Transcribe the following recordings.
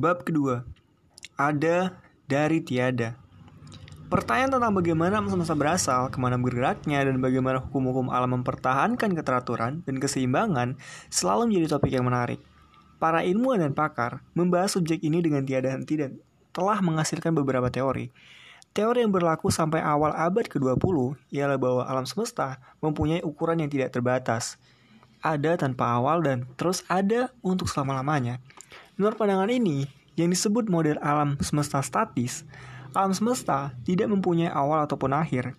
Bab kedua, ada dari tiada. Pertanyaan tentang bagaimana alam semesta berasal, ke mana bergeraknya, dan bagaimana hukum-hukum alam mempertahankan keteraturan dan keseimbangan selalu menjadi topik yang menarik. Para ilmuwan dan pakar membahas subjek ini dengan tiada henti dan telah menghasilkan beberapa teori. Teori yang berlaku sampai awal abad ke-20 ialah bahwa alam semesta mempunyai ukuran yang tidak terbatas. Ada tanpa awal dan terus ada untuk selama-lamanya. Menurut pandangan ini, yang disebut model alam semesta statis, alam semesta tidak mempunyai awal ataupun akhir.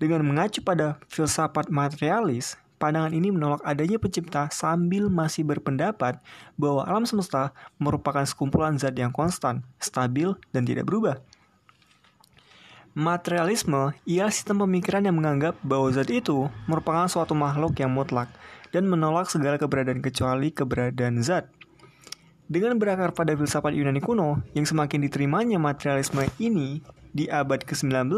Dengan mengacu pada filsafat materialis, pandangan ini menolak adanya pencipta sambil masih berpendapat bahwa alam semesta merupakan sekumpulan zat yang konstan, stabil, dan tidak berubah. Materialisme ialah sistem pemikiran yang menganggap bahwa zat itu merupakan suatu makhluk yang mutlak dan menolak segala keberadaan kecuali keberadaan zat. Dengan berakar pada filsafat Yunani kuno yang semakin diterimanya materialisme ini di abad ke-19,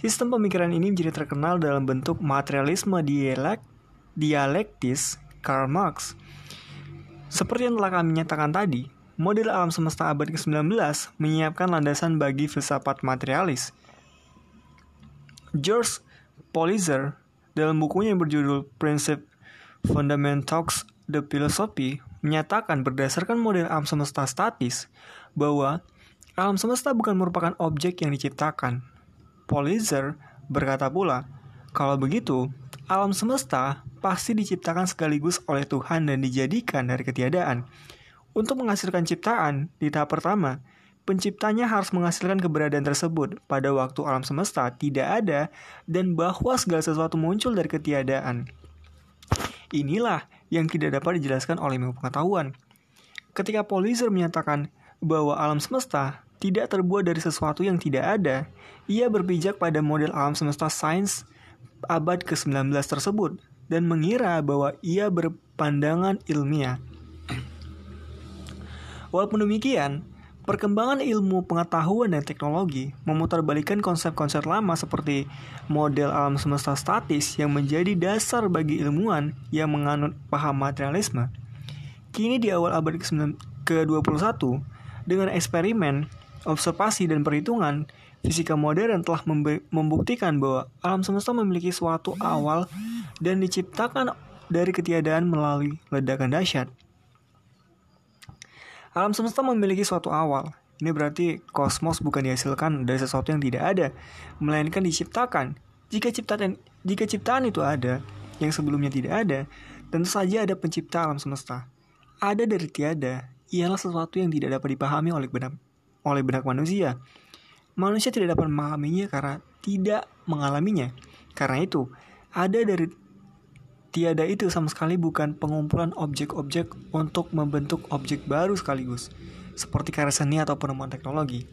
sistem pemikiran ini menjadi terkenal dalam bentuk materialisme dialek dialektis Karl Marx. Seperti yang telah kami nyatakan tadi, model alam semesta abad ke-19 menyiapkan landasan bagi filsafat materialis. George Polizer dalam bukunya yang berjudul Principe Fundamentaux de Philosophy menyatakan berdasarkan model alam semesta statis bahwa alam semesta bukan merupakan objek yang diciptakan. Polizer berkata pula, kalau begitu, alam semesta pasti diciptakan sekaligus oleh Tuhan dan dijadikan dari ketiadaan. Untuk menghasilkan ciptaan, di tahap pertama, penciptanya harus menghasilkan keberadaan tersebut pada waktu alam semesta tidak ada dan bahwa segala sesuatu muncul dari ketiadaan. Inilah yang tidak dapat dijelaskan oleh ilmu pengetahuan. Ketika Polizer menyatakan bahwa alam semesta tidak terbuat dari sesuatu yang tidak ada, ia berpijak pada model alam semesta sains abad ke-19 tersebut dan mengira bahwa ia berpandangan ilmiah. Walaupun demikian, Perkembangan ilmu pengetahuan dan teknologi memutarbalikkan konsep-konsep lama seperti model alam semesta statis yang menjadi dasar bagi ilmuwan yang menganut paham materialisme. Kini di awal abad ke-21, dengan eksperimen, observasi, dan perhitungan, fisika modern telah membuktikan bahwa alam semesta memiliki suatu awal dan diciptakan dari ketiadaan melalui ledakan dahsyat. Alam semesta memiliki suatu awal. Ini berarti kosmos bukan dihasilkan dari sesuatu yang tidak ada, melainkan diciptakan. Jika ciptaan jika ciptaan itu ada, yang sebelumnya tidak ada, tentu saja ada pencipta alam semesta. Ada dari tiada, ialah sesuatu yang tidak dapat dipahami oleh benak oleh benak manusia. Manusia tidak dapat memahaminya karena tidak mengalaminya. Karena itu, ada dari Tiada itu sama sekali bukan pengumpulan objek-objek untuk membentuk objek baru sekaligus, seperti karya seni atau penemuan teknologi.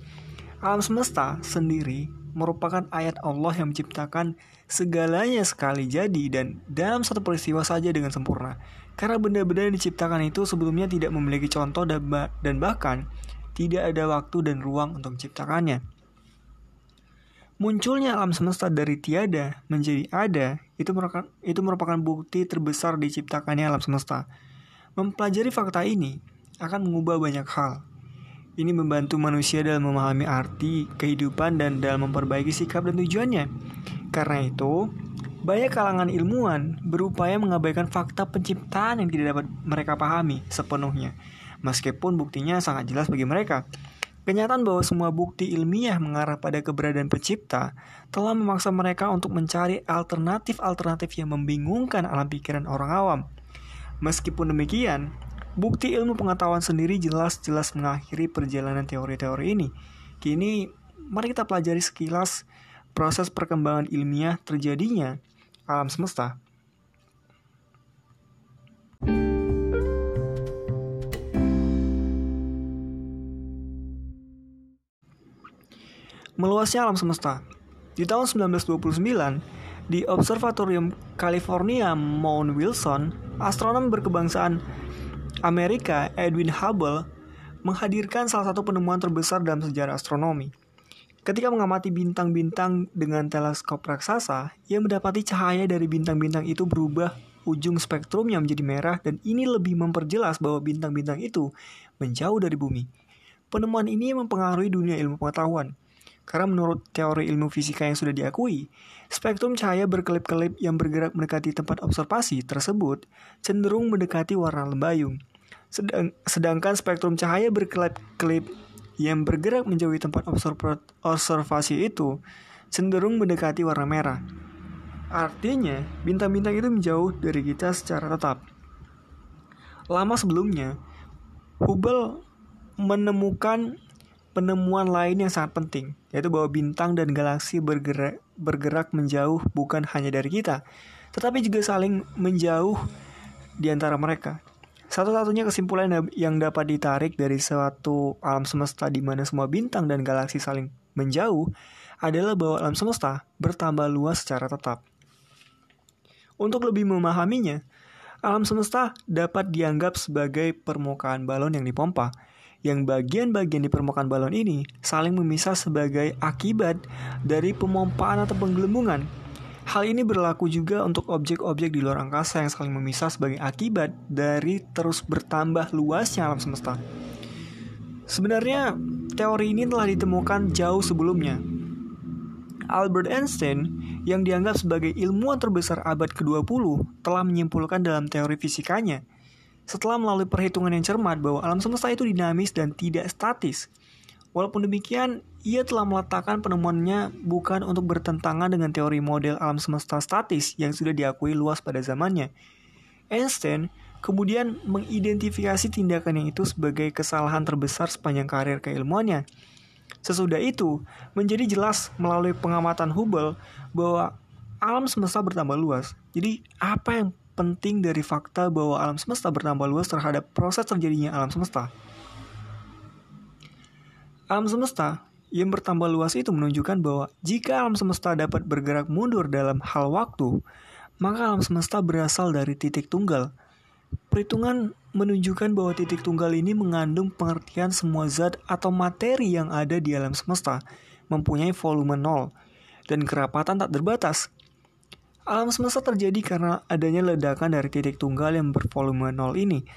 Alam semesta sendiri merupakan ayat Allah yang menciptakan segalanya sekali jadi dan dalam satu peristiwa saja dengan sempurna. Karena benda-benda yang diciptakan itu sebelumnya tidak memiliki contoh dan bahkan tidak ada waktu dan ruang untuk menciptakannya. Munculnya alam semesta dari tiada menjadi ada itu merupakan, itu merupakan bukti terbesar diciptakannya alam semesta. Mempelajari fakta ini akan mengubah banyak hal. Ini membantu manusia dalam memahami arti kehidupan dan dalam memperbaiki sikap dan tujuannya. Karena itu, banyak kalangan ilmuwan berupaya mengabaikan fakta penciptaan yang tidak dapat mereka pahami sepenuhnya, meskipun buktinya sangat jelas bagi mereka. Kenyataan bahwa semua bukti ilmiah mengarah pada keberadaan pencipta telah memaksa mereka untuk mencari alternatif-alternatif yang membingungkan alam pikiran orang awam. Meskipun demikian, bukti ilmu pengetahuan sendiri jelas-jelas mengakhiri perjalanan teori-teori ini. Kini, mari kita pelajari sekilas proses perkembangan ilmiah terjadinya alam semesta. Meluasnya alam semesta. Di tahun 1929, di Observatorium California Mount Wilson, astronom berkebangsaan Amerika Edwin Hubble menghadirkan salah satu penemuan terbesar dalam sejarah astronomi. Ketika mengamati bintang-bintang dengan teleskop raksasa, ia mendapati cahaya dari bintang-bintang itu berubah ujung spektrumnya menjadi merah dan ini lebih memperjelas bahwa bintang-bintang itu menjauh dari bumi. Penemuan ini mempengaruhi dunia ilmu pengetahuan. Karena menurut teori ilmu fisika yang sudah diakui, spektrum cahaya berkelip-kelip yang bergerak mendekati tempat observasi tersebut cenderung mendekati warna lembayung. Sedang, sedangkan spektrum cahaya berkelip-kelip yang bergerak menjauhi tempat observasi itu cenderung mendekati warna merah. Artinya, bintang-bintang itu menjauh dari kita secara tetap. Lama sebelumnya, Hubble menemukan penemuan lain yang sangat penting, yaitu bahwa bintang dan galaksi bergerak, bergerak menjauh bukan hanya dari kita, tetapi juga saling menjauh di antara mereka. Satu-satunya kesimpulan yang dapat ditarik dari suatu alam semesta di mana semua bintang dan galaksi saling menjauh adalah bahwa alam semesta bertambah luas secara tetap. Untuk lebih memahaminya, alam semesta dapat dianggap sebagai permukaan balon yang dipompa, yang bagian-bagian di permukaan balon ini saling memisah sebagai akibat dari pemompaan atau penggelembungan. Hal ini berlaku juga untuk objek-objek di luar angkasa yang saling memisah sebagai akibat dari terus bertambah luasnya alam semesta. Sebenarnya, teori ini telah ditemukan jauh sebelumnya, Albert Einstein yang dianggap sebagai ilmuwan terbesar abad ke-20 telah menyimpulkan dalam teori fisikanya setelah melalui perhitungan yang cermat bahwa alam semesta itu dinamis dan tidak statis. Walaupun demikian, ia telah meletakkan penemuannya bukan untuk bertentangan dengan teori model alam semesta statis yang sudah diakui luas pada zamannya. Einstein kemudian mengidentifikasi tindakan yang itu sebagai kesalahan terbesar sepanjang karir keilmuannya – Sesudah itu, menjadi jelas melalui pengamatan Hubble bahwa alam semesta bertambah luas. Jadi, apa yang penting dari fakta bahwa alam semesta bertambah luas terhadap proses terjadinya alam semesta? Alam semesta yang bertambah luas itu menunjukkan bahwa jika alam semesta dapat bergerak mundur dalam hal waktu, maka alam semesta berasal dari titik tunggal. Perhitungan menunjukkan bahwa titik tunggal ini mengandung pengertian semua zat atau materi yang ada di alam semesta mempunyai volume nol dan kerapatan tak terbatas. Alam semesta terjadi karena adanya ledakan dari titik tunggal yang bervolume nol ini.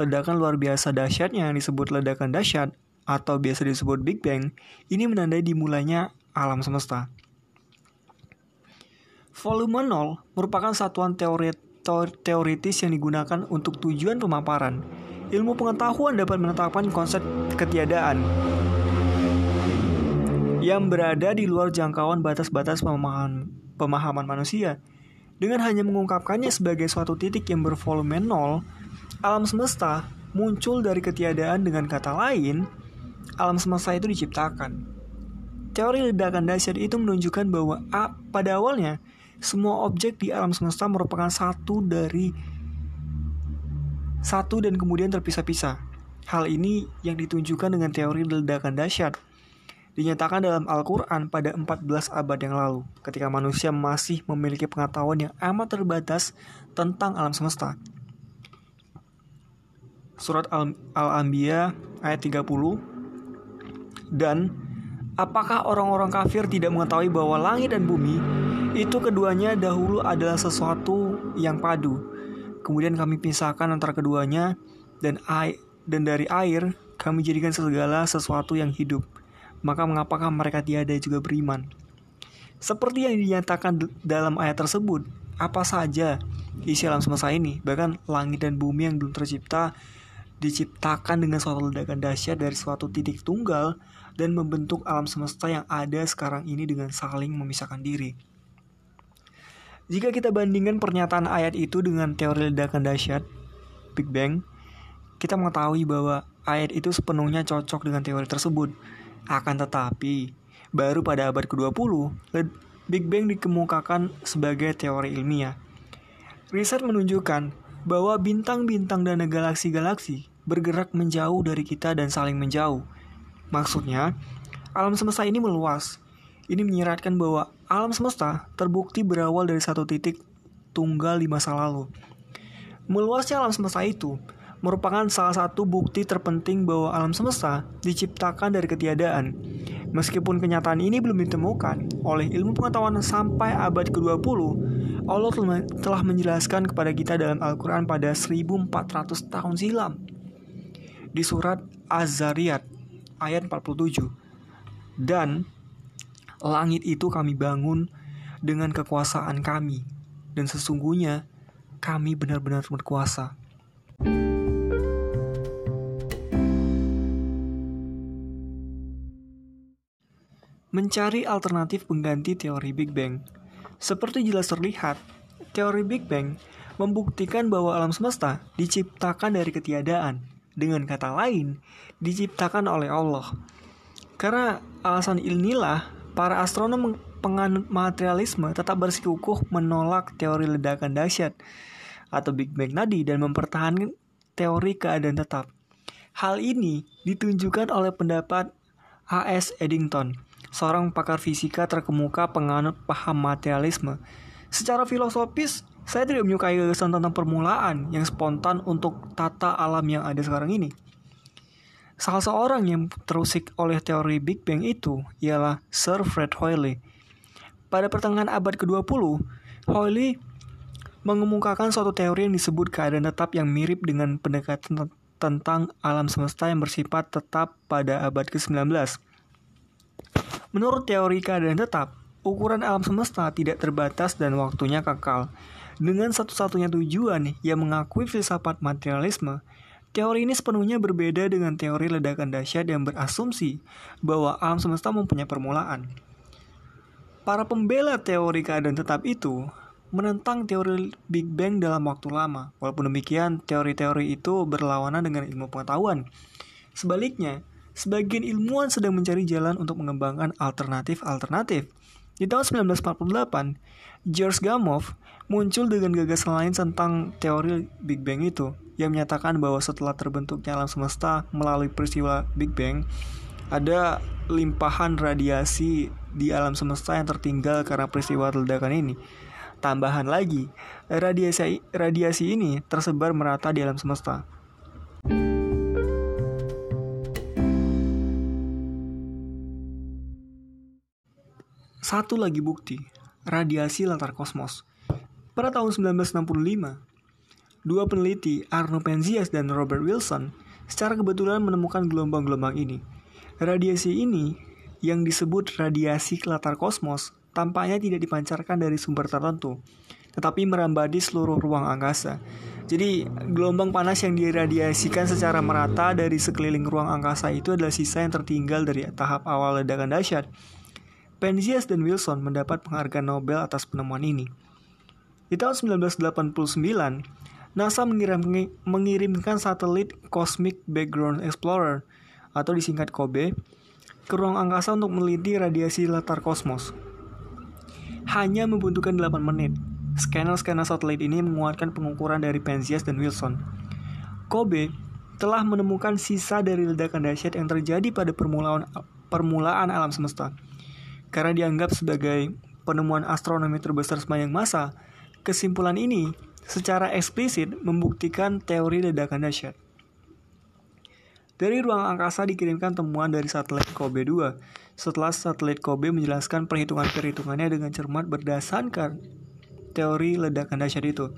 Ledakan luar biasa dahsyatnya yang disebut ledakan dahsyat atau biasa disebut Big Bang ini menandai dimulainya alam semesta. Volume nol merupakan satuan teori teoritis yang digunakan untuk tujuan pemaparan. Ilmu pengetahuan dapat menetapkan konsep ketiadaan yang berada di luar jangkauan batas-batas pemahaman, pemahaman manusia. Dengan hanya mengungkapkannya sebagai suatu titik yang bervolume nol, alam semesta muncul dari ketiadaan dengan kata lain, alam semesta itu diciptakan. Teori ledakan dahsyat itu menunjukkan bahwa A, pada awalnya semua objek di alam semesta merupakan satu dari satu dan kemudian terpisah-pisah. Hal ini yang ditunjukkan dengan teori ledakan dahsyat. Dinyatakan dalam Al-Quran pada 14 abad yang lalu, ketika manusia masih memiliki pengetahuan yang amat terbatas tentang alam semesta. Surat Al-Anbiya ayat 30 Dan apakah orang-orang kafir tidak mengetahui bahwa langit dan bumi itu keduanya dahulu adalah sesuatu yang padu. Kemudian kami pisahkan antara keduanya dan air dan dari air kami jadikan segala sesuatu yang hidup. Maka mengapakah mereka tiada juga beriman? Seperti yang dinyatakan dalam ayat tersebut, apa saja isi alam semesta ini, bahkan langit dan bumi yang belum tercipta, diciptakan dengan suatu ledakan dahsyat dari suatu titik tunggal dan membentuk alam semesta yang ada sekarang ini dengan saling memisahkan diri. Jika kita bandingkan pernyataan ayat itu dengan teori ledakan dahsyat Big Bang, kita mengetahui bahwa ayat itu sepenuhnya cocok dengan teori tersebut. Akan tetapi, baru pada abad ke-20, Big Bang dikemukakan sebagai teori ilmiah. Riset menunjukkan bahwa bintang-bintang dan galaksi-galaksi bergerak menjauh dari kita dan saling menjauh. Maksudnya, alam semesta ini meluas. Ini menyiratkan bahwa Alam semesta terbukti berawal dari satu titik tunggal di masa lalu. Meluasnya alam semesta itu merupakan salah satu bukti terpenting bahwa alam semesta diciptakan dari ketiadaan. Meskipun kenyataan ini belum ditemukan oleh ilmu pengetahuan sampai abad ke-20, Allah telah menjelaskan kepada kita dalam Al-Quran pada 1400 tahun silam. Di surat Az-Zariyat ayat 47. Dan langit itu kami bangun dengan kekuasaan kami. Dan sesungguhnya kami benar-benar berkuasa. Mencari alternatif pengganti teori Big Bang. Seperti jelas terlihat, teori Big Bang membuktikan bahwa alam semesta diciptakan dari ketiadaan. Dengan kata lain, diciptakan oleh Allah. Karena alasan inilah, para astronom penganut materialisme tetap bersikukuh menolak teori ledakan dahsyat atau Big Bang tadi dan mempertahankan teori keadaan tetap. Hal ini ditunjukkan oleh pendapat A.S. Eddington seorang pakar fisika terkemuka penganut paham materialisme. Secara filosofis, saya tidak menyukai gagasan tentang permulaan yang spontan untuk tata alam yang ada sekarang ini. Salah seorang yang terusik oleh teori Big Bang itu ialah Sir Fred Hoyle. Pada pertengahan abad ke-20, Hoyle mengemukakan suatu teori yang disebut keadaan tetap yang mirip dengan pendekatan tentang alam semesta yang bersifat tetap pada abad ke-19. Menurut teori keadaan tetap, ukuran alam semesta tidak terbatas dan waktunya kekal. Dengan satu-satunya tujuan yang mengakui filsafat materialisme, teori ini sepenuhnya berbeda dengan teori ledakan dahsyat yang berasumsi bahwa alam semesta mempunyai permulaan. Para pembela teori keadaan tetap itu menentang teori Big Bang dalam waktu lama. Walaupun demikian, teori-teori itu berlawanan dengan ilmu pengetahuan. Sebaliknya, sebagian ilmuwan sedang mencari jalan untuk mengembangkan alternatif-alternatif. Di tahun 1948, George Gamow muncul dengan gagasan lain tentang teori Big Bang itu, yang menyatakan bahwa setelah terbentuknya alam semesta melalui peristiwa Big Bang, ada limpahan radiasi di alam semesta yang tertinggal karena peristiwa ledakan ini. Tambahan lagi, radiasi radiasi ini tersebar merata di alam semesta. Satu lagi bukti, radiasi latar kosmos. Pada tahun 1965, dua peneliti Arno Penzias dan Robert Wilson secara kebetulan menemukan gelombang-gelombang ini. Radiasi ini yang disebut radiasi latar kosmos tampaknya tidak dipancarkan dari sumber tertentu, tetapi merambadi seluruh ruang angkasa. Jadi, gelombang panas yang diradiasikan secara merata dari sekeliling ruang angkasa itu adalah sisa yang tertinggal dari tahap awal ledakan dahsyat. Penzias dan Wilson mendapat penghargaan Nobel atas penemuan ini. Di tahun 1989, NASA mengirim, mengirimkan satelit Cosmic Background Explorer atau disingkat COBE ke ruang angkasa untuk meneliti radiasi latar kosmos. Hanya membutuhkan 8 menit. Scanner-scanner satelit ini menguatkan pengukuran dari Penzias dan Wilson. COBE telah menemukan sisa dari ledakan dahsyat yang terjadi pada permulaan permulaan alam semesta. Karena dianggap sebagai penemuan astronomi terbesar sepanjang masa, kesimpulan ini secara eksplisit membuktikan teori ledakan dahsyat. Dari ruang angkasa dikirimkan temuan dari satelit Kobe 2. Setelah satelit Kobe menjelaskan perhitungan-perhitungannya dengan cermat berdasarkan teori ledakan dahsyat itu.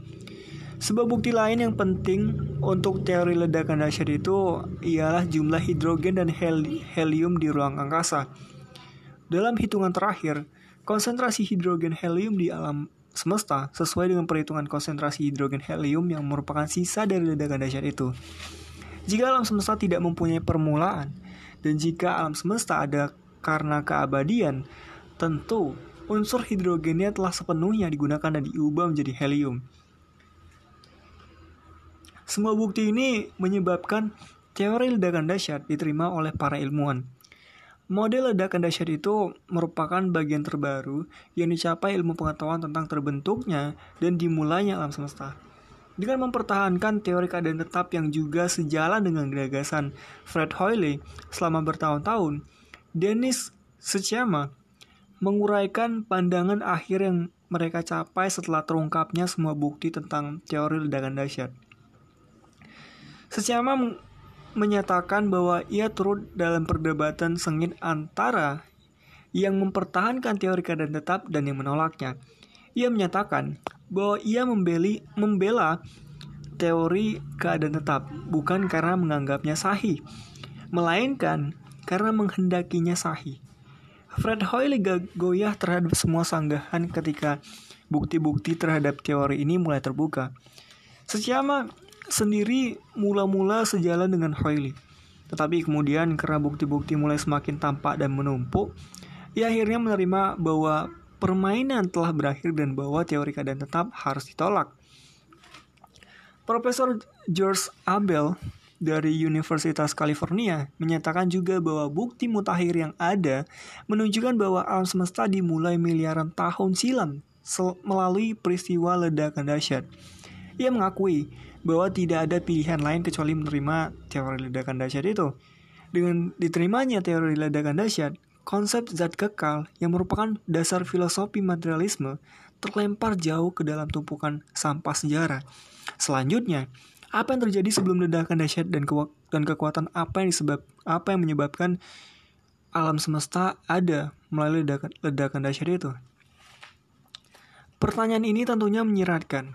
Sebuah bukti lain yang penting untuk teori ledakan dahsyat itu ialah jumlah hidrogen dan helium di ruang angkasa. Dalam hitungan terakhir, konsentrasi hidrogen helium di alam semesta sesuai dengan perhitungan konsentrasi hidrogen helium yang merupakan sisa dari ledakan dahsyat itu. Jika alam semesta tidak mempunyai permulaan, dan jika alam semesta ada karena keabadian, tentu unsur hidrogennya telah sepenuhnya digunakan dan diubah menjadi helium. Semua bukti ini menyebabkan teori ledakan dahsyat diterima oleh para ilmuwan. Model ledakan dahsyat itu merupakan bagian terbaru yang dicapai ilmu pengetahuan tentang terbentuknya dan dimulainya alam semesta. Dengan mempertahankan teori keadaan tetap yang juga sejalan dengan gagasan Fred Hoyle selama bertahun-tahun, Dennis Sechama menguraikan pandangan akhir yang mereka capai setelah terungkapnya semua bukti tentang teori ledakan dahsyat. Sechama menyatakan bahwa ia turut dalam perdebatan sengit antara yang mempertahankan teori keadaan tetap dan yang menolaknya. Ia menyatakan bahwa ia membeli, membela teori keadaan tetap bukan karena menganggapnya sahih, melainkan karena menghendakinya sahih. Fred Hoyle goyah terhadap semua sanggahan ketika bukti-bukti terhadap teori ini mulai terbuka. Secara sendiri mula-mula sejalan dengan Hoyle. Tetapi kemudian karena bukti-bukti mulai semakin tampak dan menumpuk, ia akhirnya menerima bahwa permainan telah berakhir dan bahwa teori keadaan tetap harus ditolak. Profesor George Abel dari Universitas California menyatakan juga bahwa bukti mutakhir yang ada menunjukkan bahwa alam semesta dimulai miliaran tahun silam melalui peristiwa ledakan dahsyat. Ia mengakui bahwa tidak ada pilihan lain kecuali menerima teori ledakan dahsyat itu. Dengan diterimanya teori ledakan dahsyat, konsep zat kekal yang merupakan dasar filosofi materialisme terlempar jauh ke dalam tumpukan sampah sejarah Selanjutnya, apa yang terjadi sebelum ledakan dahsyat dan, ke dan kekuatan apa yang disebab apa yang menyebabkan alam semesta ada melalui ledakan, ledakan dahsyat itu? Pertanyaan ini tentunya menyiratkan.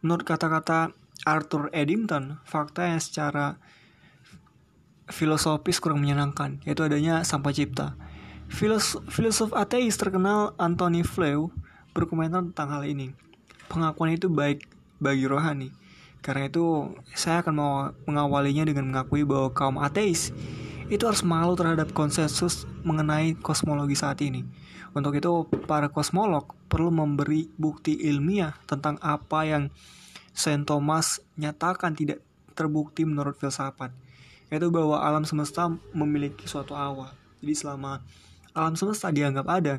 Menurut kata-kata Arthur Eddington, fakta yang secara filosofis kurang menyenangkan, yaitu adanya sampah cipta. Filos filosof ateis terkenal Anthony Flew berkomentar tentang hal ini. Pengakuan itu baik bagi rohani. Karena itu, saya akan mau mengawalinya dengan mengakui bahwa kaum ateis itu harus malu terhadap konsensus mengenai kosmologi saat ini. Untuk itu, para kosmolog perlu memberi bukti ilmiah tentang apa yang Saint Thomas nyatakan tidak terbukti menurut filsafat, yaitu bahwa alam semesta memiliki suatu awal. Jadi selama alam semesta dianggap ada,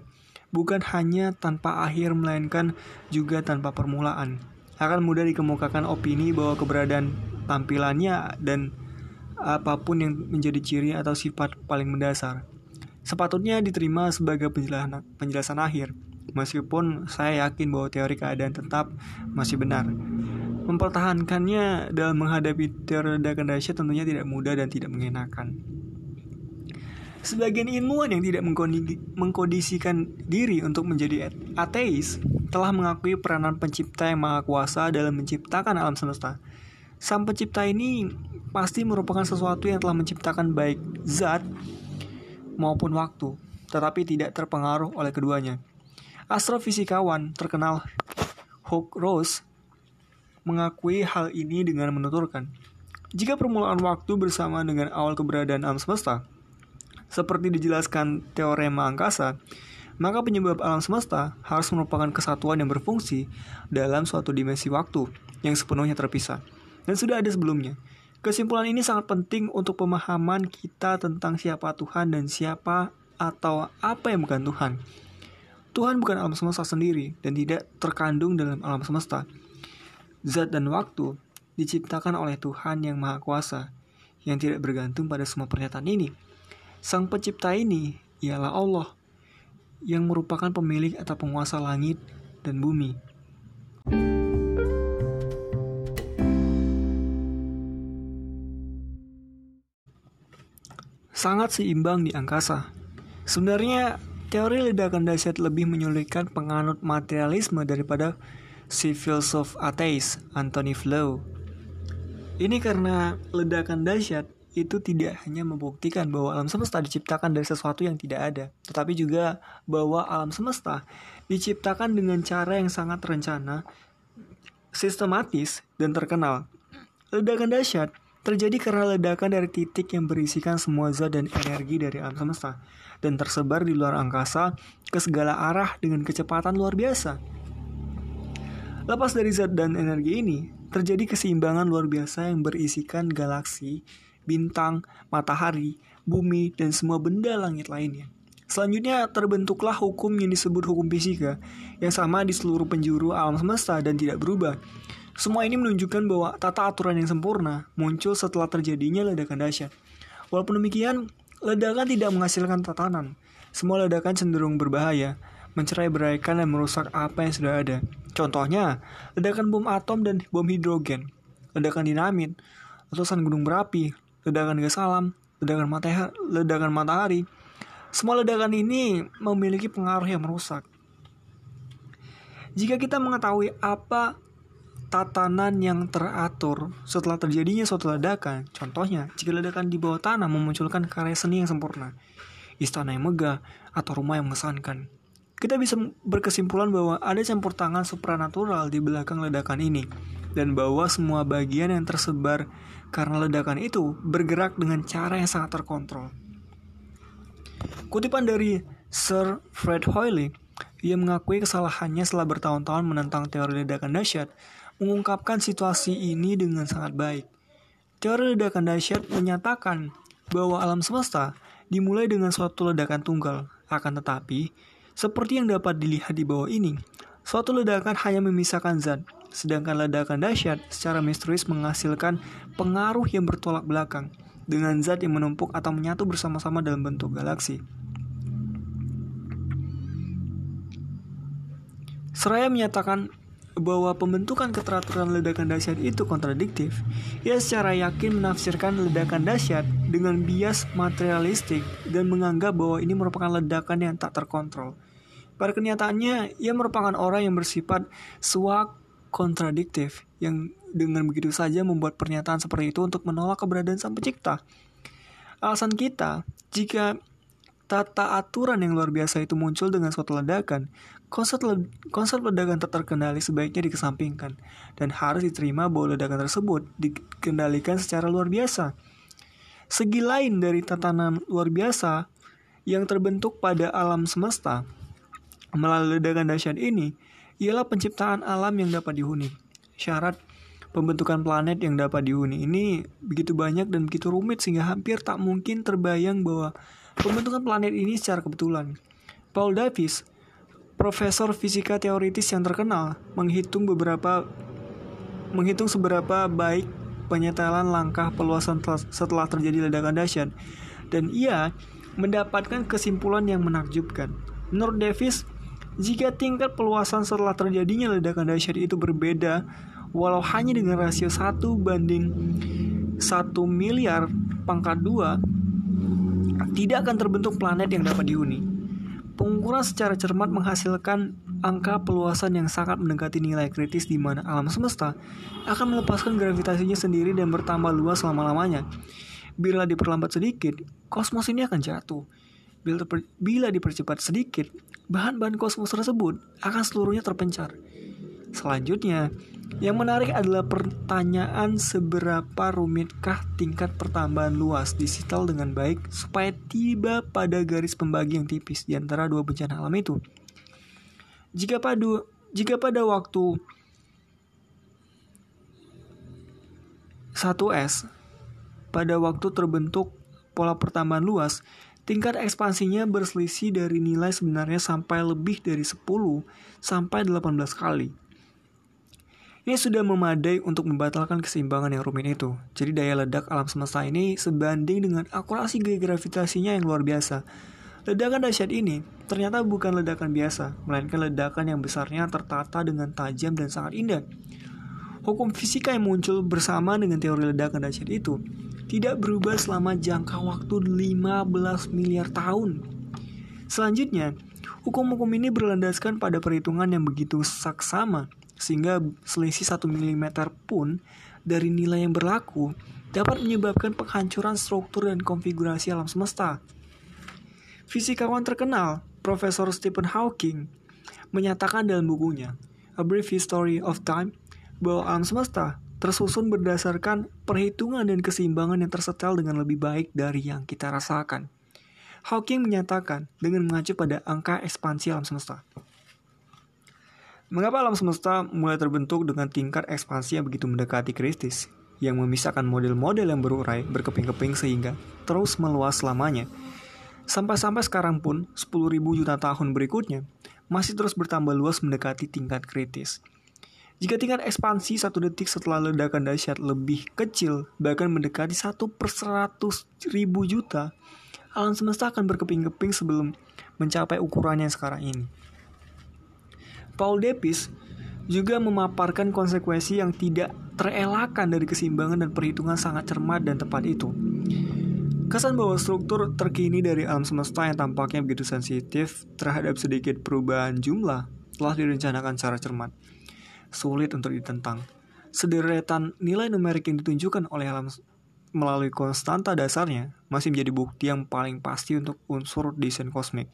bukan hanya tanpa akhir melainkan juga tanpa permulaan akan mudah dikemukakan opini bahwa keberadaan tampilannya dan apa pun yang menjadi ciri atau sifat paling mendasar. Sepatutnya diterima sebagai penjelasan, penjelasan akhir, meskipun saya yakin bahwa teori keadaan tetap masih benar. Mempertahankannya dalam menghadapi teori ledakan dahsyat tentunya tidak mudah dan tidak mengenakan. Sebagian ilmuwan yang tidak mengkondisikan diri untuk menjadi ateis telah mengakui peranan pencipta yang maha kuasa dalam menciptakan alam semesta. Sang pencipta ini pasti merupakan sesuatu yang telah menciptakan baik zat maupun waktu, tetapi tidak terpengaruh oleh keduanya. Astrofisikawan terkenal Hugh Rose mengakui hal ini dengan menuturkan, jika permulaan waktu bersama dengan awal keberadaan alam semesta, seperti dijelaskan teorema angkasa, maka penyebab alam semesta harus merupakan kesatuan yang berfungsi dalam suatu dimensi waktu yang sepenuhnya terpisah. Dan sudah ada sebelumnya. Kesimpulan ini sangat penting untuk pemahaman kita tentang siapa Tuhan dan siapa atau apa yang bukan Tuhan. Tuhan bukan alam semesta sendiri dan tidak terkandung dalam alam semesta. Zat dan waktu diciptakan oleh Tuhan yang Maha Kuasa, yang tidak bergantung pada semua pernyataan ini. Sang pencipta ini ialah Allah yang merupakan pemilik atau penguasa langit dan bumi. Sangat seimbang di angkasa. Sebenarnya, teori ledakan dahsyat lebih menyulitkan penganut materialisme daripada si filsuf ateis Anthony Flew. Ini karena ledakan dahsyat itu tidak hanya membuktikan bahwa alam semesta diciptakan dari sesuatu yang tidak ada, tetapi juga bahwa alam semesta diciptakan dengan cara yang sangat terencana, sistematis, dan terkenal. Ledakan dahsyat terjadi karena ledakan dari titik yang berisikan semua zat dan energi dari alam semesta dan tersebar di luar angkasa ke segala arah dengan kecepatan luar biasa. Lepas dari zat dan energi ini, terjadi keseimbangan luar biasa yang berisikan galaksi bintang, matahari, bumi, dan semua benda langit lainnya. Selanjutnya terbentuklah hukum yang disebut hukum fisika yang sama di seluruh penjuru alam semesta dan tidak berubah. Semua ini menunjukkan bahwa tata aturan yang sempurna muncul setelah terjadinya ledakan dahsyat. Walaupun demikian, ledakan tidak menghasilkan tatanan. Semua ledakan cenderung berbahaya, mencerai beraikan dan merusak apa yang sudah ada. Contohnya, ledakan bom atom dan bom hidrogen, ledakan dinamit, letusan gunung berapi, ledakan gas alam, ledakan matahari, ledakan matahari. Semua ledakan ini memiliki pengaruh yang merusak. Jika kita mengetahui apa tatanan yang teratur setelah terjadinya suatu ledakan, contohnya jika ledakan di bawah tanah memunculkan karya seni yang sempurna, istana yang megah, atau rumah yang mengesankan. Kita bisa berkesimpulan bahwa ada campur tangan supranatural di belakang ledakan ini, dan bahwa semua bagian yang tersebar karena ledakan itu bergerak dengan cara yang sangat terkontrol. Kutipan dari Sir Fred Hoyle, ia mengakui kesalahannya setelah bertahun-tahun menentang teori ledakan dahsyat, mengungkapkan situasi ini dengan sangat baik. Teori ledakan dahsyat menyatakan bahwa alam semesta dimulai dengan suatu ledakan tunggal. Akan tetapi, seperti yang dapat dilihat di bawah ini, suatu ledakan hanya memisahkan zat, sedangkan ledakan dahsyat secara misterius menghasilkan pengaruh yang bertolak belakang dengan zat yang menumpuk atau menyatu bersama-sama dalam bentuk galaksi. Seraya menyatakan bahwa pembentukan keteraturan ledakan dahsyat itu kontradiktif, ia secara yakin menafsirkan ledakan dahsyat dengan bias materialistik dan menganggap bahwa ini merupakan ledakan yang tak terkontrol. Pada kenyataannya, ia merupakan orang yang bersifat suak kontradiktif yang dengan begitu saja membuat pernyataan seperti itu untuk menolak keberadaan sang pencipta. Alasan kita, jika tata aturan yang luar biasa itu muncul dengan suatu ledakan, Konsep, konsep ledakan terkendali sebaiknya dikesampingkan dan harus diterima bahwa ledakan tersebut dikendalikan secara luar biasa. Segi lain dari tatanan luar biasa yang terbentuk pada alam semesta melalui ledakan dahsyat ini ialah penciptaan alam yang dapat dihuni. Syarat pembentukan planet yang dapat dihuni ini begitu banyak dan begitu rumit sehingga hampir tak mungkin terbayang bahwa pembentukan planet ini secara kebetulan. Paul Davies profesor fisika teoritis yang terkenal menghitung beberapa menghitung seberapa baik penyetelan langkah peluasan setelah terjadi ledakan dahsyat dan ia mendapatkan kesimpulan yang menakjubkan. Menurut Davis, jika tingkat peluasan setelah terjadinya ledakan dahsyat itu berbeda walau hanya dengan rasio 1 banding 1 miliar pangkat 2 tidak akan terbentuk planet yang dapat dihuni. Pengukuran secara cermat menghasilkan angka peluasan yang sangat mendekati nilai kritis di mana alam semesta akan melepaskan gravitasinya sendiri dan bertambah luas selama-lamanya. Bila diperlambat sedikit, kosmos ini akan jatuh. Bila, bila dipercepat sedikit, bahan-bahan kosmos tersebut akan seluruhnya terpencar. Selanjutnya, yang menarik adalah pertanyaan seberapa rumitkah tingkat pertambahan luas disetel dengan baik supaya tiba pada garis pembagi yang tipis di antara dua bencana alam itu. Jika pada jika pada waktu 1S pada waktu terbentuk pola pertambahan luas, tingkat ekspansinya berselisih dari nilai sebenarnya sampai lebih dari 10 sampai 18 kali. Ini sudah memadai untuk membatalkan keseimbangan yang rumit itu. Jadi daya ledak alam semesta ini sebanding dengan akurasi gaya gravitasinya yang luar biasa. Ledakan dahsyat ini ternyata bukan ledakan biasa, melainkan ledakan yang besarnya tertata dengan tajam dan sangat indah. Hukum fisika yang muncul bersama dengan teori ledakan dahsyat itu tidak berubah selama jangka waktu 15 miliar tahun. Selanjutnya, hukum-hukum ini berlandaskan pada perhitungan yang begitu saksama sehingga selisih 1 mm pun dari nilai yang berlaku dapat menyebabkan penghancuran struktur dan konfigurasi alam semesta. Fisikawan terkenal, Profesor Stephen Hawking, menyatakan dalam bukunya A Brief History of Time bahwa alam semesta tersusun berdasarkan perhitungan dan keseimbangan yang tersetel dengan lebih baik dari yang kita rasakan. Hawking menyatakan dengan mengacu pada angka ekspansi alam semesta. Mengapa alam semesta mulai terbentuk dengan tingkat ekspansi yang begitu mendekati kritis, yang memisahkan model-model yang berurai berkeping-keping sehingga terus meluas selamanya? Sampai-sampai sekarang pun, 10.000 juta tahun berikutnya, masih terus bertambah luas mendekati tingkat kritis. Jika tingkat ekspansi satu detik setelah ledakan dahsyat lebih kecil, bahkan mendekati 1 per 100 ribu juta, alam semesta akan berkeping-keping sebelum mencapai ukurannya sekarang ini. Paul Depis juga memaparkan konsekuensi yang tidak terelakkan dari keseimbangan dan perhitungan sangat cermat dan tepat itu. Kesan bahwa struktur terkini dari alam semesta yang tampaknya begitu sensitif terhadap sedikit perubahan jumlah telah direncanakan secara cermat. Sulit untuk ditentang. Sederetan nilai numerik yang ditunjukkan oleh alam melalui konstanta dasarnya masih menjadi bukti yang paling pasti untuk unsur desain kosmik.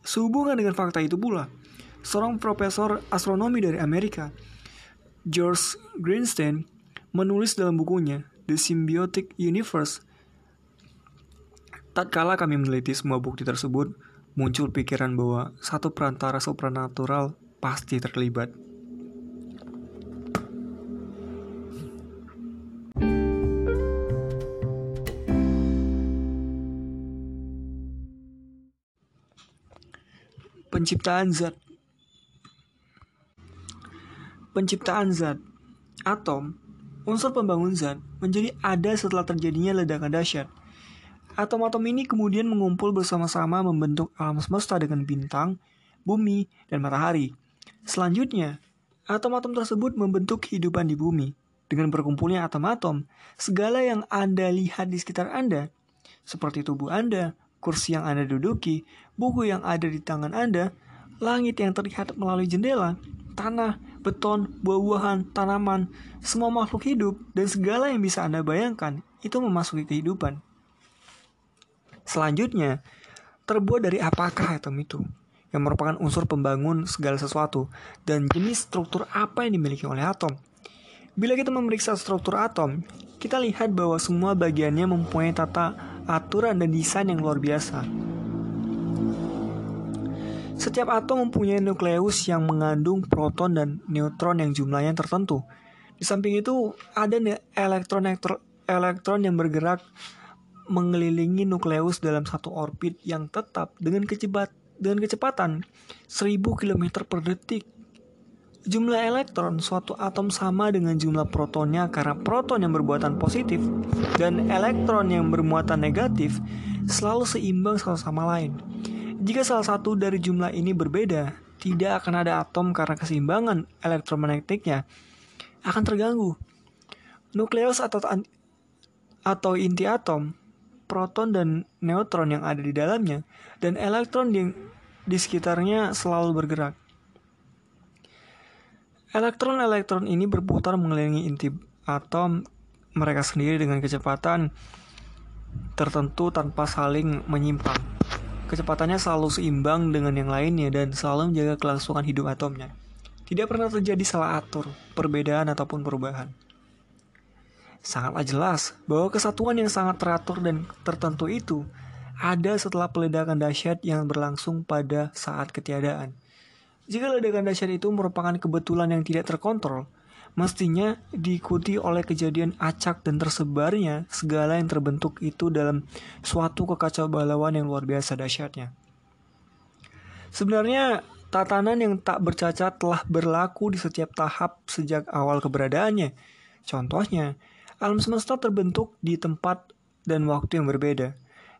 Sehubungan dengan fakta itu pula, seorang profesor astronomi dari Amerika, George Greenstein, menulis dalam bukunya The Symbiotic Universe. Tatkala kami meneliti semua bukti tersebut, muncul pikiran bahwa satu perantara supranatural pasti terlibat. Penciptaan zat Penciptaan zat Atom, unsur pembangun zat, menjadi ada setelah terjadinya ledakan dahsyat. Atom-atom ini kemudian mengumpul bersama-sama membentuk alam semesta dengan bintang, bumi, dan matahari. Selanjutnya, atom-atom tersebut membentuk kehidupan di bumi. Dengan berkumpulnya atom-atom, segala yang Anda lihat di sekitar Anda, seperti tubuh Anda, kursi yang Anda duduki, buku yang ada di tangan Anda, langit yang terlihat melalui jendela, tanah, beton, buah-buahan, tanaman, semua makhluk hidup, dan segala yang bisa Anda bayangkan itu memasuki kehidupan. Selanjutnya, terbuat dari apakah atom itu? Yang merupakan unsur pembangun segala sesuatu dan jenis struktur apa yang dimiliki oleh atom. Bila kita memeriksa struktur atom, kita lihat bahwa semua bagiannya mempunyai tata aturan dan desain yang luar biasa. Setiap atom mempunyai nukleus yang mengandung proton dan neutron yang jumlahnya tertentu. Di samping itu, ada elektron elektron yang bergerak mengelilingi nukleus dalam satu orbit yang tetap dengan dengan kecepatan 1000 km per detik. Jumlah elektron suatu atom sama dengan jumlah protonnya karena proton yang bermuatan positif dan elektron yang bermuatan negatif selalu seimbang satu sama lain. Jika salah satu dari jumlah ini berbeda, tidak akan ada atom karena keseimbangan elektromagnetiknya akan terganggu. Nukleus atau atau inti atom, proton dan neutron yang ada di dalamnya, dan elektron yang di sekitarnya selalu bergerak. Elektron-elektron ini berputar mengelilingi inti atom mereka sendiri dengan kecepatan tertentu tanpa saling menyimpang. Kecepatannya selalu seimbang dengan yang lainnya dan selalu menjaga kelangsungan hidup atomnya. Tidak pernah terjadi salah atur, perbedaan ataupun perubahan. Sangatlah jelas bahwa kesatuan yang sangat teratur dan tertentu itu ada setelah peledakan dahsyat yang berlangsung pada saat ketiadaan. Jika ledakan dahsyat itu merupakan kebetulan yang tidak terkontrol, mestinya diikuti oleh kejadian acak dan tersebarnya segala yang terbentuk itu dalam suatu kekacauan yang luar biasa dahsyatnya. Sebenarnya, tatanan yang tak bercacat telah berlaku di setiap tahap sejak awal keberadaannya. Contohnya, alam semesta terbentuk di tempat dan waktu yang berbeda.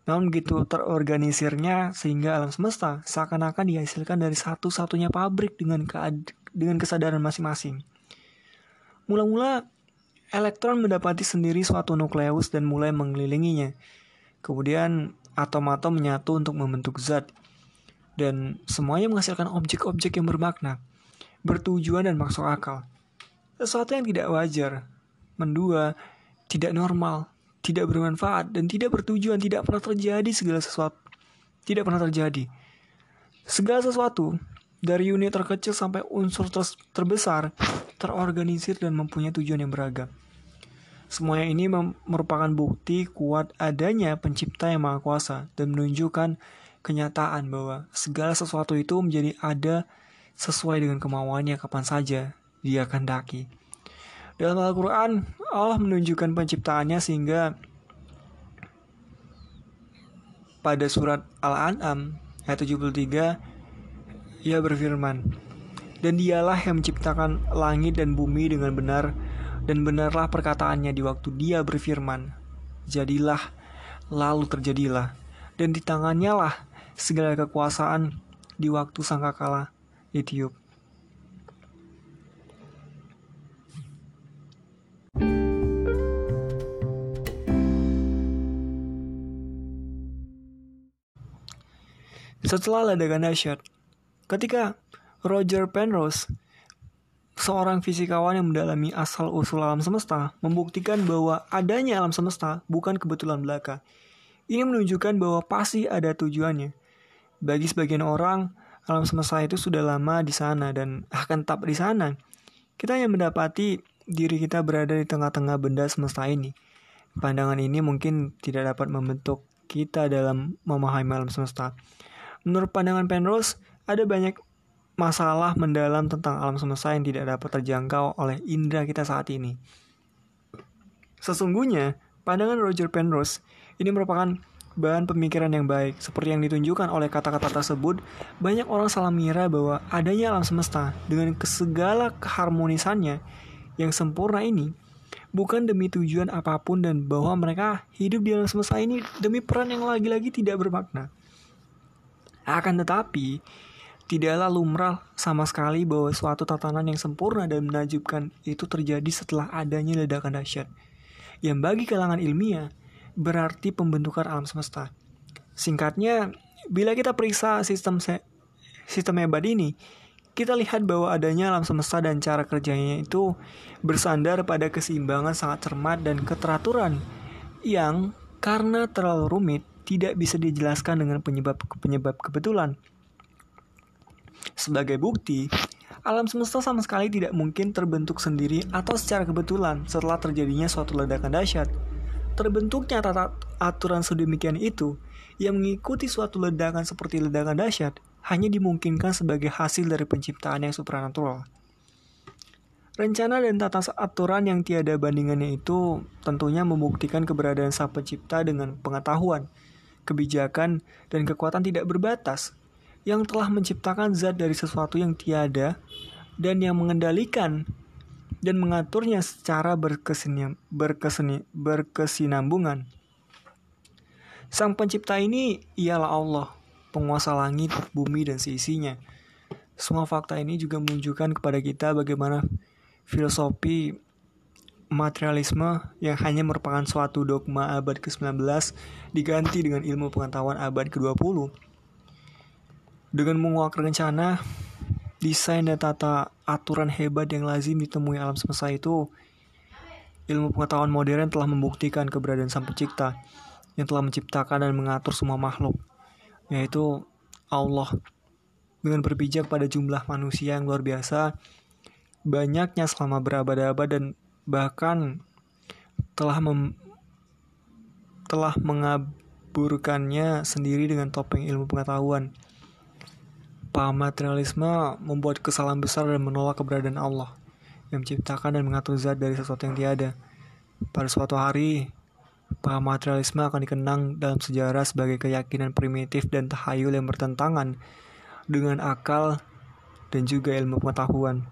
Namun begitu terorganisirnya sehingga alam semesta seakan-akan dihasilkan dari satu-satunya pabrik dengan dengan kesadaran masing-masing. Mula-mula elektron mendapati sendiri suatu nukleus dan mulai mengelilinginya. Kemudian atom-atom menyatu untuk membentuk zat dan semuanya menghasilkan objek-objek yang bermakna, bertujuan dan masuk akal. Sesuatu yang tidak wajar, mendua, tidak normal, tidak bermanfaat dan tidak bertujuan, tidak pernah terjadi segala sesuatu. Tidak pernah terjadi. Segala sesuatu dari unit terkecil sampai unsur ter terbesar terorganisir dan mempunyai tujuan yang beragam. Semuanya ini merupakan bukti kuat adanya pencipta yang maha kuasa dan menunjukkan kenyataan bahwa segala sesuatu itu menjadi ada sesuai dengan kemauannya kapan saja dia kehendaki. Dalam Al-Quran, Allah menunjukkan penciptaannya sehingga pada surat Al-An'am ayat 73 ia berfirman dan dialah yang menciptakan langit dan bumi dengan benar dan benarlah perkataannya di waktu dia berfirman. Jadilah lalu terjadilah. Dan di tangannya lah segala kekuasaan di waktu sangkakala ditiup Setelah ledakan dahsyat, Ketika Roger Penrose, seorang fisikawan yang mendalami asal-usul alam semesta, membuktikan bahwa adanya alam semesta bukan kebetulan belaka. Ini menunjukkan bahwa pasti ada tujuannya. Bagi sebagian orang, alam semesta itu sudah lama di sana dan akan tetap di sana. Kita yang mendapati diri kita berada di tengah-tengah benda semesta ini. Pandangan ini mungkin tidak dapat membentuk kita dalam memahami alam semesta. Menurut pandangan Penrose, ada banyak masalah mendalam tentang alam semesta yang tidak dapat terjangkau oleh indera kita saat ini. Sesungguhnya, pandangan Roger Penrose ini merupakan bahan pemikiran yang baik. Seperti yang ditunjukkan oleh kata-kata tersebut, banyak orang salah mengira bahwa adanya alam semesta dengan segala keharmonisannya yang sempurna ini bukan demi tujuan apa pun dan bahwa mereka hidup di alam semesta ini demi peran yang lagi-lagi tidak bermakna. Akan tetapi, tidaklah lumrah sama sekali bahwa suatu tatanan yang sempurna dan menajubkan itu terjadi setelah adanya ledakan dahsyat. Yang bagi kalangan ilmiah berarti pembentukan alam semesta. Singkatnya, bila kita periksa sistem sistem hebat ini, kita lihat bahwa adanya alam semesta dan cara kerjanya itu bersandar pada keseimbangan sangat cermat dan keteraturan yang karena terlalu rumit tidak bisa dijelaskan dengan penyebab-penyebab kebetulan. Sebagai bukti, alam semesta sama sekali tidak mungkin terbentuk sendiri atau secara kebetulan setelah terjadinya suatu ledakan dahsyat. Terbentuknya tata aturan sedemikian itu yang mengikuti suatu ledakan seperti ledakan dahsyat hanya dimungkinkan sebagai hasil dari penciptaan yang supranatural. Rencana dan tata aturan yang tiada bandingannya itu tentunya membuktikan keberadaan sang pencipta dengan pengetahuan, kebijakan, dan kekuatan tidak berbatas yang telah menciptakan zat dari sesuatu yang tiada dan yang mengendalikan dan mengaturnya secara berkeseni, berkeseni, berkesinambungan. Sang pencipta ini ialah Allah, penguasa langit, bumi, dan seisinya. Semua fakta ini juga menunjukkan kepada kita bagaimana filosofi materialisme yang hanya merupakan suatu dogma abad ke-19 diganti dengan ilmu pengetahuan abad ke-20 dengan menguak rencana, desain dan tata aturan hebat yang lazim ditemui alam semesta itu, ilmu pengetahuan modern telah membuktikan keberadaan sang pencipta yang telah menciptakan dan mengatur semua makhluk, yaitu Allah. Dengan berpijak pada jumlah manusia yang luar biasa, banyaknya selama berabad-abad dan bahkan telah mem telah mengaburkannya sendiri dengan topeng ilmu pengetahuan Paham materialisme membuat kesalahan besar dan menolak keberadaan Allah yang menciptakan dan mengatur zat dari sesuatu yang tiada. Pada suatu hari, paham materialisme akan dikenang dalam sejarah sebagai keyakinan primitif dan tahayul yang bertentangan dengan akal dan juga ilmu pengetahuan.